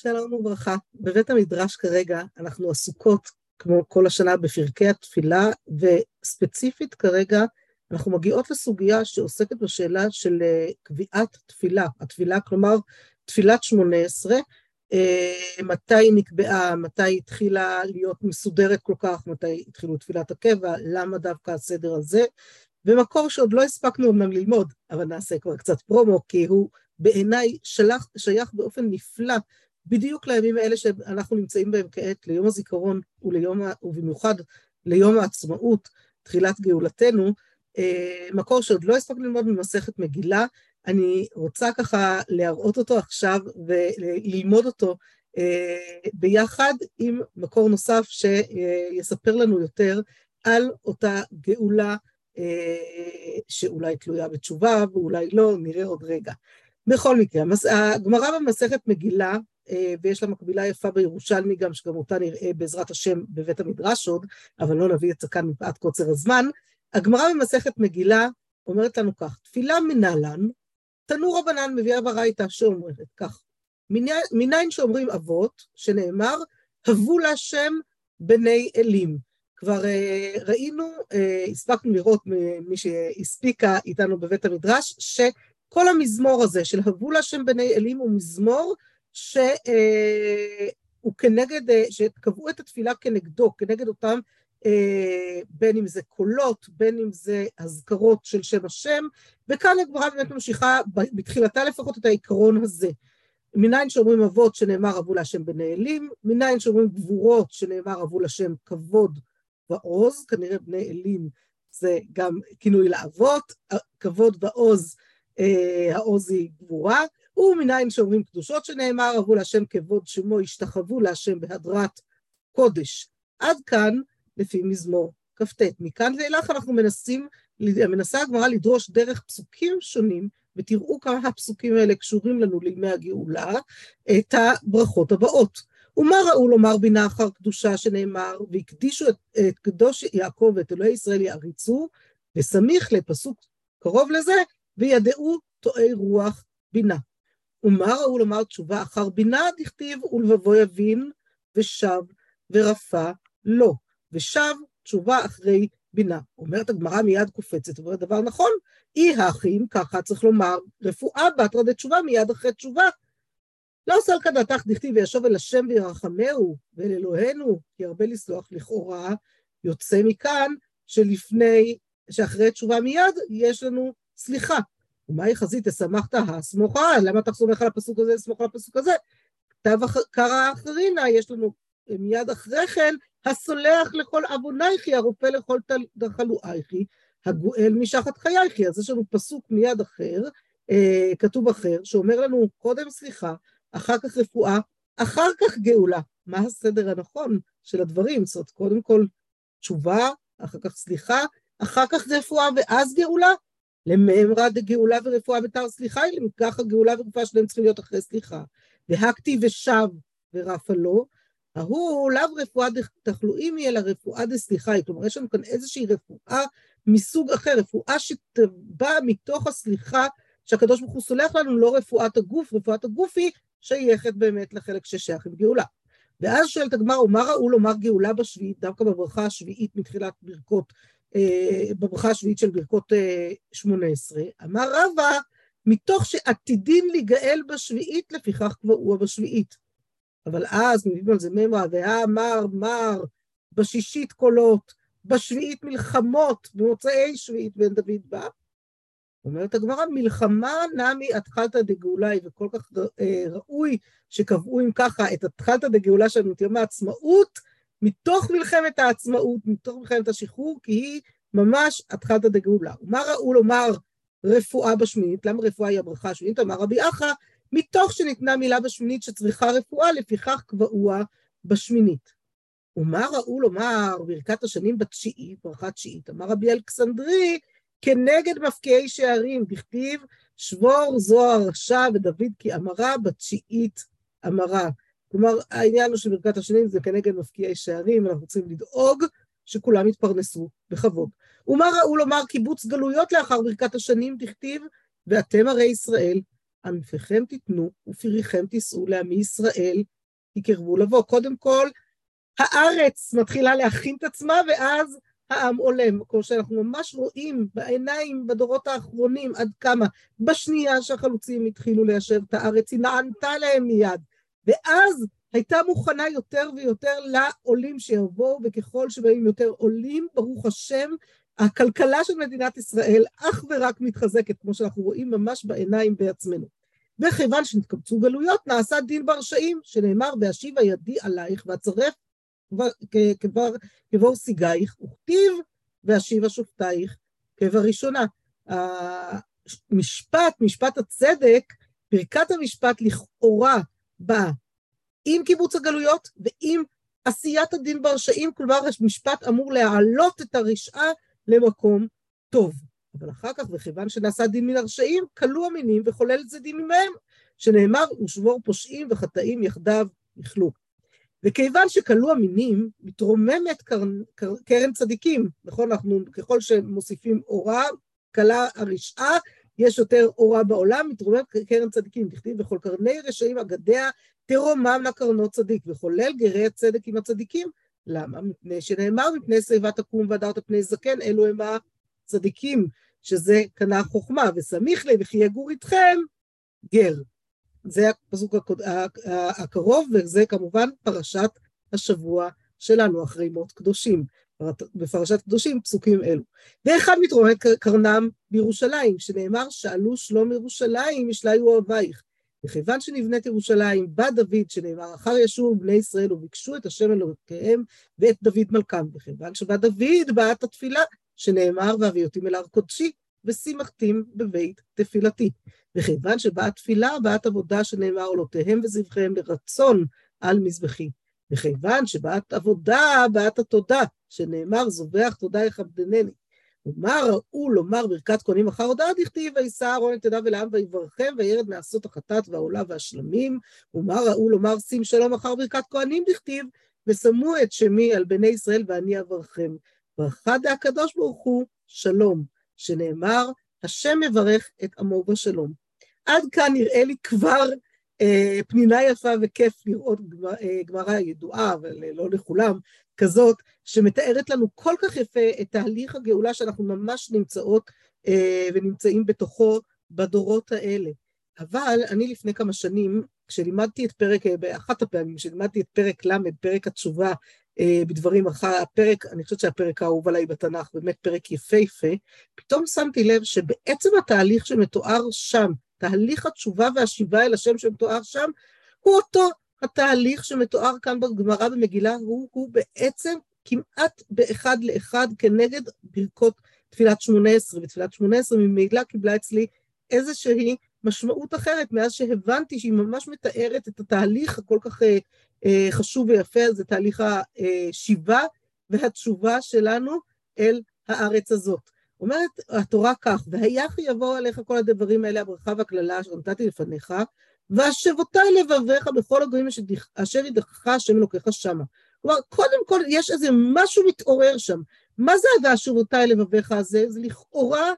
שלום וברכה. בבית המדרש כרגע אנחנו עסוקות, כמו כל השנה, בפרקי התפילה, וספציפית כרגע אנחנו מגיעות לסוגיה שעוסקת בשאלה של אה, קביעת תפילה. התפילה, כלומר, תפילת שמונה עשרה, אה, מתי היא נקבעה, מתי היא התחילה להיות מסודרת כל כך, מתי התחילו תפילת הקבע, למה דווקא הסדר הזה, במקור שעוד לא הספקנו אמנם ללמוד, אבל נעשה כבר קצת פרומו, כי הוא בעיניי שייך באופן נפלא בדיוק לימים האלה שאנחנו נמצאים בהם כעת, ליום הזיכרון וליום, ובמיוחד ליום העצמאות, תחילת גאולתנו, אה, מקור שעוד לא הספקנו ללמוד ממסכת מגילה, אני רוצה ככה להראות אותו עכשיו וללמוד אותו אה, ביחד עם מקור נוסף שיספר לנו יותר על אותה גאולה אה, שאולי תלויה בתשובה ואולי לא, נראה עוד רגע. בכל מקרה, הגמרא במסכת מגילה, ויש לה מקבילה יפה בירושלמי גם, שגם אותה נראה בעזרת השם בבית המדרש עוד, אבל לא נביא את זה כאן מפאת קוצר הזמן. הגמרא במסכת מגילה אומרת לנו כך, תפילה מנהלן, תנו רבנן מביאה ברייתא שאומרת כך, מניין שאומרים אבות, שנאמר, הבו להשם בני אלים. כבר אה, ראינו, אה, הספקנו לראות ממי שהספיקה איתנו בבית המדרש, ש... כל המזמור הזה של הבו להשם בני אלים הוא מזמור שהוא אה, כנגד, אה, שקבעו את התפילה כנגדו, כנגד אותם, אה, בין אם זה קולות, בין אם זה אזכרות של שם השם, וכאן הגמרא באמת ממשיכה בתחילתה לפחות את העיקרון הזה. מניין שאומרים אבות שנאמר אבו להשם בני אלים, מניין שאומרים גבורות שנאמר אבו להשם כבוד ועוז, כנראה בני אלים זה גם כינוי לאבות, כבוד ועוז אה, העוזי גבורה, ומניין שאומרים קדושות שנאמר, אבו להשם כבוד שמו, השתחוו להשם בהדרת קודש. עד כאן לפי מזמור כ"ט. מכאן ואילך אנחנו מנסים, מנסה הגמרא לדרוש דרך פסוקים שונים, ותראו כמה הפסוקים האלה קשורים לנו לימי הגאולה, את הברכות הבאות. ומה ראו לומר בינה אחר קדושה שנאמר, והקדישו את, את קדוש יעקב ואת אלוהי ישראל יעריצו, וסמיך לפסוק קרוב לזה, וידעו טועי רוח בינה. ומה ראו לומר תשובה אחר בינה דכתיב ולבבו יבין ושב ורפא לו, ושב תשובה אחרי בינה. אומרת הגמרא מיד קופצת, אומרת דבר נכון, אי האחים, ככה צריך לומר, רפואה בתרא דתשובה מיד אחרי תשובה. לא עושה על כדתך דכתיב וישוב אל השם וירחמהו ואל אלוהינו, כי הרבה לסלוח לכאורה, יוצא מכאן שלפני, שאחרי תשובה מיד, יש לנו סליחה. ומהי חזית אשמחת הסמוכה? למה אתה סומך על הפסוק הזה, לסמוך על הפסוק הזה? כתב קרא אחרינה, יש לנו מיד אחרי כן, הסולח לכל עוונייכי, הרופא לכל תחלואייכי, הגואל משחת חייכי. אז יש לנו פסוק מיד אחר, אה, כתוב אחר, שאומר לנו קודם סליחה, אחר כך רפואה, אחר כך גאולה. מה הסדר הנכון של הדברים? זאת אומרת, קודם כל תשובה, אחר כך סליחה, אחר כך רפואה ואז גאולה? לממרא דגאולה ורפואה בתר סליחה, אם ככה גאולה ורפואה שלהם צריכים להיות אחרי סליחה. והקתי ושב ורפה לו, ההוא לאו רפואה תחלואים היא, אלא רפואה דסליחה היא. כלומר, יש לנו כאן איזושהי רפואה מסוג אחר, רפואה שבאה מתוך הסליחה שהקדוש ברוך הוא סולח לנו, לא רפואת הגוף, רפואת הגוף היא שייכת באמת לחלק ששייך עם גאולה. ואז שואלת הגמר, ומה ראו לומר גאולה בשביעית, דווקא בברכה השביעית מתחילת ברכות בברכה השביעית של ברכות אה, שמונה עשרה, אמר רבא, מתוך שעתידים להיגאל בשביעית, לפיכך קבעוה בשביעית. אבל אז מביאים על זה מימרה, והאמר מר, בשישית קולות, בשביעית מלחמות, במוצאי שביעית בן דוד בא. אומרת הגמרא, מלחמה נמי התחלתא דגאולה, וכל כך אה, ראוי שקבעו אם ככה את התחלתא דגאולה את יום העצמאות, מתוך מלחמת העצמאות, מתוך מלחמת השחרור, כי היא ממש התחלתא דגאולה. ומה ראו לומר רפואה בשמינית? למה רפואה היא הברכה השמינית? אמר רבי אחא, מתוך שניתנה מילה בשמינית שצריכה רפואה, לפיכך קבעוה בשמינית. ומה ראו לומר ברכת השנים בתשיעית, ברכה תשיעית? אמר רבי אלכסנדרי, כנגד מפקיעי שערים, בכתיב שבור זוהר רשע ודוד כי אמרה בתשיעית אמרה. כלומר, העניין הוא שברכת השנים זה כנגד מפקיעי שערים, אנחנו צריכים לדאוג שכולם יתפרנסו בכבוד. ומה ראו לומר קיבוץ גלויות לאחר ברכת השנים, תכתיב, ואתם הרי ישראל, ענפיכם תיתנו ופריכם תישאו לעמי ישראל, כי קרבו לבוא. קודם כל, הארץ מתחילה להכין את עצמה, ואז העם עולם, כמו שאנחנו ממש רואים בעיניים בדורות האחרונים עד כמה בשנייה שהחלוצים התחילו ליישב את הארץ, היא נענתה להם מיד, ואז הייתה מוכנה יותר ויותר לעולים שיבואו, וככל שבאים יותר עולים, ברוך השם, הכלכלה של מדינת ישראל אך ורק מתחזקת, כמו שאנחנו רואים ממש בעיניים בעצמנו. וכיוון שנתקבצו גלויות, נעשה דין ברשעים, שנאמר, והשיבה ידי עלייך ואצרף כבר סיגייך, וכתיב ואשיבה שופטייך כבראשונה. המשפט, משפט הצדק, ברכת המשפט לכאורה באה עם קיבוץ הגלויות ועם עשיית הדין ברשעים, כלומר המשפט אמור להעלות את הרשעה למקום טוב. אבל אחר כך, וכיוון שנעשה דין מן הרשעים, כלו המינים וחולל את זה דין ממהם, שנאמר, ושבור פושעים וחטאים יחדיו יכלו. וכיוון שכלו המינים, מתרוממת קרן, קרן צדיקים, נכון? אנחנו, ככל שמוסיפים אורה, כלה הרשעה, יש יותר אורה בעולם, מתרוממת קרן צדיקים, תכתיב וכל קרני רשעים אגדיה תרומם לקרנות צדיק, וחולל גרי הצדק עם הצדיקים. למה? מפני שנאמר מפני שיבה תקום והדרת פני זקן, אלו הם הצדיקים, שזה קנה חוכמה, וסמיך לי וכי יגור איתכם גר. זה הפסוק הקרוב, וזה כמובן פרשת השבוע שלנו, אחרי מות קדושים. בפרשת קדושים פסוקים אלו. ואחד מתרומם קרנם בירושלים, שנאמר, שאלו שלום ירושלים, ישליו אוהבייך. וכיוון שנבנית ירושלים, בא דוד, שנאמר, אחר ישוב בני ישראל וביקשו את השם אלוקיהם ואת דוד מלכם. וכיוון שבא דוד, באה את התפילה, שנאמר, והביאותים אל הר קודשי, ושימחתים בבית תפילתי. וכיוון שבאה תפילה, באת עבודה שנאמר עולותיהם וזבחיהם לרצון על מזבחי. וכיוון שבאת עבודה, באת התודה, שנאמר זובח תודה יכבדנני. ומה ראו לומר ברכת כהנים אחר הודעה דכתיב, וישא אהרון את ידיו אל העם ויברכם, וירד מעשות החטאת והעולה והשלמים. ומה ראו לומר שים שלום אחר ברכת כהנים דכתיב, ושמו את שמי על בני ישראל ואני אברכם. ברכה הקדוש ברוך הוא שלום, שנאמר, השם מברך את עמו בשלום. עד כאן נראה לי כבר פנינה יפה וכיף לראות אה, גמרא ידועה, אבל לא לכולם, כזאת, שמתארת לנו כל כך יפה את תהליך הגאולה שאנחנו ממש נמצאות אה, ונמצאים בתוכו בדורות האלה. אבל אני לפני כמה שנים, כשלימדתי את פרק, אה, באחת הפעמים, כשלימדתי את פרק ל', פרק התשובה אה, בדברים אחר, הפרק, אני חושבת שהפרק האהוב עליי בתנ"ך, באמת פרק יפהפה, פתאום שמתי לב שבעצם התהליך שמתואר שם, תהליך התשובה והשיבה אל השם שמתואר שם, הוא אותו התהליך שמתואר כאן בגמרא במגילה, הוא, הוא בעצם כמעט באחד לאחד כנגד ברכות תפילת שמונה עשרה, ותפילת שמונה עשרה ממילא קיבלה אצלי איזושהי משמעות אחרת, מאז שהבנתי שהיא ממש מתארת את התהליך הכל כך אה, אה, חשוב ויפה, זה תהליך השיבה והתשובה שלנו אל הארץ הזאת. אומרת התורה כך, והיה כי יבואו עליך כל הדברים האלה, הברכה והקללה אשר נתתי לפניך, והשבותי לבביך בכל הגויים אשר ידחך השם אלוקיך שמה. כלומר, קודם כל יש איזה משהו מתעורר שם. מה זה והשבותי לבביך הזה? זה לכאורה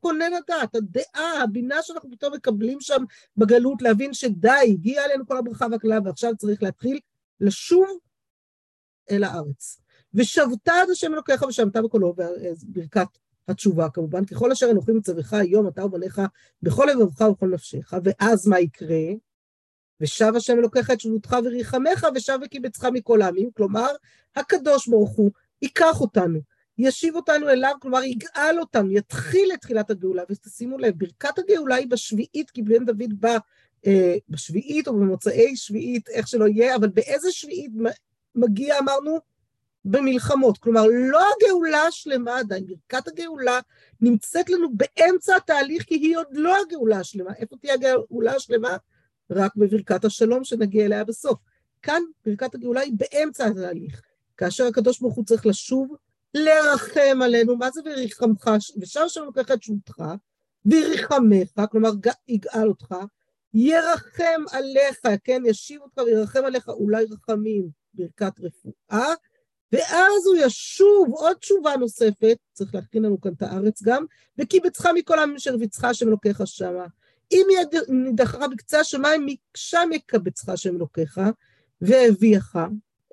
כונן הדעת, הדעה, הבינה שאנחנו פתאום מקבלים שם בגלות, להבין שדי, הגיעה אלינו כל הברכה והקללה, ועכשיו צריך להתחיל לשוב אל הארץ. ושבת עד השם אלוקיך ושמת בקולו, ברכת התשובה כמובן, ככל אשר אנוכי מצווך היום אתה ובניך בכל לבבך ובכל נפשך, ואז מה יקרה? ושב השם אלוקיך את שבותך וריחמך, ושב וקיבצך מכל העמים, כלומר, הקדוש ברוך הוא ייקח אותנו, ישיב אותנו אליו, כלומר יגאל אותנו, יתחיל את תחילת הגאולה, ותשימו לב, ברכת הגאולה היא בשביעית, כי בן דוד בא אה, בשביעית או במוצאי שביעית, איך שלא יהיה, אבל באיזה שביעית מגיע, אמרנו? במלחמות. כלומר, לא הגאולה השלמה עדיין, ברכת הגאולה נמצאת לנו באמצע התהליך, כי היא עוד לא הגאולה השלמה. איפה תהיה הגאולה השלמה? רק בברכת השלום שנגיע אליה בסוף. כאן ברכת הגאולה היא באמצע התהליך, כאשר הקדוש ברוך הוא צריך לשוב, לרחם עלינו, מה זה וריחמך, ושם שם לוקח את שותך, וירחמך, כלומר יגאל אותך, ירחם עליך, כן, ישיב אותך וירחם עליך, אולי רחמים, ברכת רפואה, ואז הוא ישוב, עוד תשובה נוספת, צריך להכין לנו כאן את הארץ גם, וקיבצך מכל העמים אשר ביצך השם אלוקיך שמה. אם נידחך בקצה השמיים, משם יקבצך השם אלוקיך, והביאך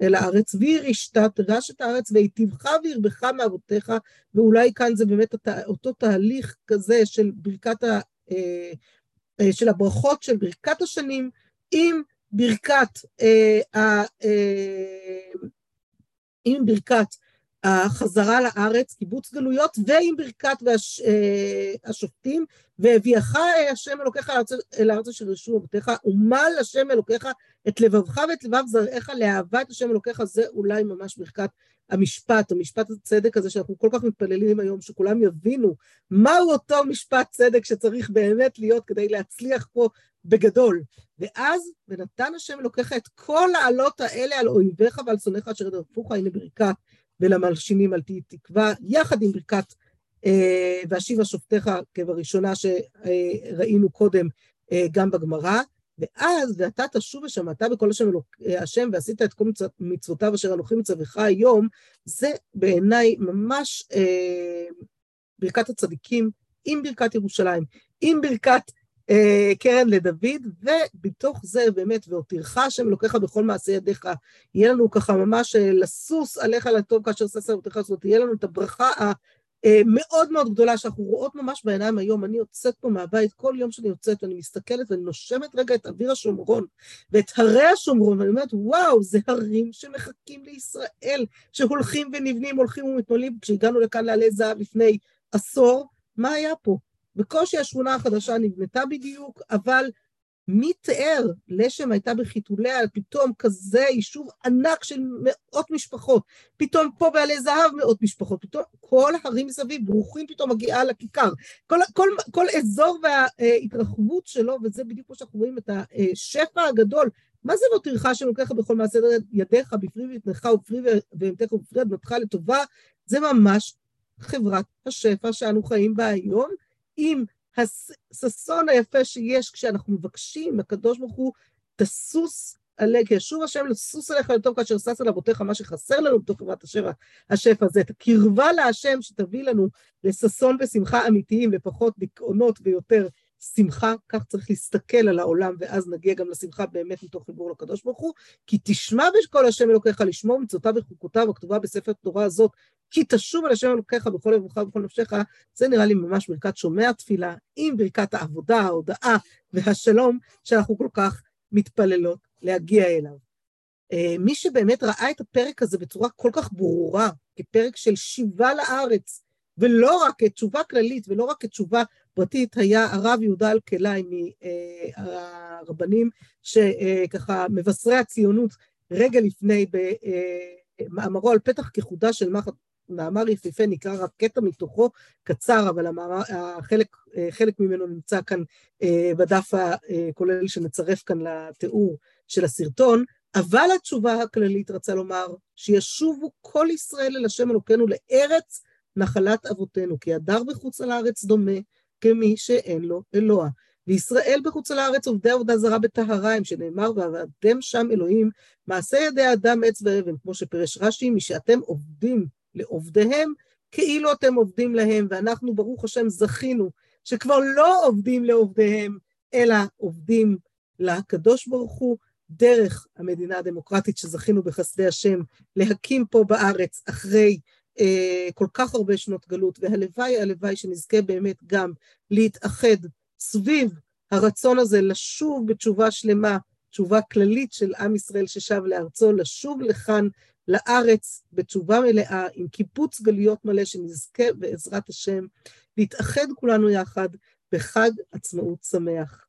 אל הארץ, וירישת, תרש את הארץ, והיטיבך וירבך מאבותיך, ואולי כאן זה באמת אותו תהליך כזה של ברכת ה... אה, אה, של הברכות של ברכת השנים, עם ברכת, אה, עם ברכת החזרה לארץ, קיבוץ גלויות, ועם ברכת והש, אה, השופטים, והביאך השם אלוקיך אל הארץ אשר ירשו אבותיך, ומל השם אלוקיך את לבבך ואת לבב זרעיך לאהבת השם אלוקיך, זה אולי ממש ברכת המשפט, המשפט הצדק הזה שאנחנו כל כך מתפללים היום, שכולם יבינו מהו אותו משפט צדק שצריך באמת להיות כדי להצליח פה בגדול. ואז, ונתן השם אלוקיך את כל העלות האלה על אויביך ועל שונאיך אשר ידרפוך, הנה ברכת ולמלשינים על תהי תקווה, יחד עם ברכת אה, והשיבה שופטיך כבראשונה שראינו קודם אה, גם בגמרא, ואז ואתה תשוב ושמעת בכל השם אה, השם ועשית את כל מצוותיו אשר אנוכי מצווך היום, זה בעיניי ממש אה, ברכת הצדיקים עם ברכת ירושלים, עם ברכת קרן לדוד, ובתוך זה באמת, והותירך השם אלוקיך בכל מעשה ידיך, יהיה לנו ככה ממש אה, לסוס עליך לטוב כאשר שש אבותיך, זאת אומרת, תהיה לנו את הברכה המאוד מאוד גדולה שאנחנו רואות ממש בעיניים היום, אני יוצאת פה מהבית, כל יום שאני יוצאת ואני מסתכלת ואני נושמת רגע את אוויר השומרון ואת הרי השומרון, ואני אומרת, וואו, זה הרים שמחכים לישראל, שהולכים ונבנים, הולכים ומתמלאים, כשהגענו לכאן לעלי זהב לפני עשור, מה היה פה? בקושי השכונה החדשה נבנתה בדיוק, אבל מי תיאר? לשם הייתה בחיתוליה, פתאום כזה יישוב ענק של מאות משפחות, פתאום פה בעלי זהב מאות משפחות, פתאום כל ההרים מסביב, ברוכים פתאום מגיעה לכיכר. כל, כל, כל אזור וההתרחבות שלו, וזה בדיוק כמו שאנחנו רואים את השפע הגדול. מה זה ותירך השם אלוקיך בכל מעשה ידיך, בפרי ובטנך ופרי ובהמתך ופרי אדמתך לטובה? זה ממש חברת השפע שאנו חיים בה היום. עם הששון היפה שיש כשאנחנו מבקשים, הקדוש ברוך הוא, תסוס עלי, כי ישוב השם לסוס עליך לטוב כאשר שש על אבותיך מה שחסר לנו בתוך חברת השפע, השפע הזה, את הקרבה להשם שתביא לנו לששון ושמחה אמיתיים ופחות דיכאונות ויותר שמחה, כך צריך להסתכל על העולם, ואז נגיע גם לשמחה באמת מתוך חיבור לקדוש ברוך הוא, כי תשמע בשקול השם אלוקיך לשמור מצוותיו וחוקותיו הכתובה בספר תורה הזאת, כי תשוב על השם אלוקיך בכל לבבך ובכל נפשך, זה נראה לי ממש ברכת שומע תפילה, עם ברכת העבודה, ההודאה והשלום, שאנחנו כל כך מתפללות להגיע אליו. אה, מי שבאמת ראה את הפרק הזה בצורה כל כך ברורה, כפרק של שיבה לארץ, ולא רק כתשובה כללית ולא רק כתשובה פרטית, היה הרב יהודה אלקלעי מהרבנים שככה מבשרי הציונות רגע לפני במאמרו על פתח כחודה של מחט, מאמר יפיפה נקרא רק קטע מתוכו, קצר, אבל המאמר, החלק, חלק ממנו נמצא כאן בדף הכולל שמצרף כאן לתיאור של הסרטון, אבל התשובה הכללית רצה לומר שישובו כל ישראל אל השם אלוקינו לארץ נחלת אבותינו, כי הדר בחוץ על הארץ דומה כמי שאין לו אלוה. וישראל בחוץ על הארץ עובדי עבודה זרה בטהרה הם, שנאמר, ועבדתם שם אלוהים, מעשה ידי האדם עץ ואבן, כמו שפירש רש"י, משאתם עובדים לעובדיהם, כאילו אתם עובדים להם, ואנחנו, ברוך השם, זכינו שכבר לא עובדים לעובדיהם, אלא עובדים לקדוש ברוך הוא, דרך המדינה הדמוקרטית שזכינו בחסדי השם להקים פה בארץ אחרי כל כך הרבה שנות גלות, והלוואי, הלוואי שנזכה באמת גם להתאחד סביב הרצון הזה לשוב בתשובה שלמה, תשובה כללית של עם ישראל ששב לארצו, לשוב לכאן, לארץ, בתשובה מלאה, עם קיפוץ גלויות מלא, שנזכה בעזרת השם להתאחד כולנו יחד בחג עצמאות שמח.